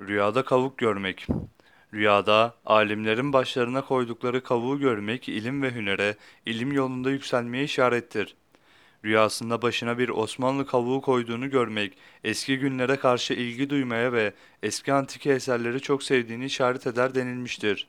Rüyada kavuk görmek. Rüyada alimlerin başlarına koydukları kavuğu görmek ilim ve hünere, ilim yolunda yükselmeye işarettir. Rüyasında başına bir Osmanlı kavuğu koyduğunu görmek, eski günlere karşı ilgi duymaya ve eski antike eserleri çok sevdiğini işaret eder denilmiştir.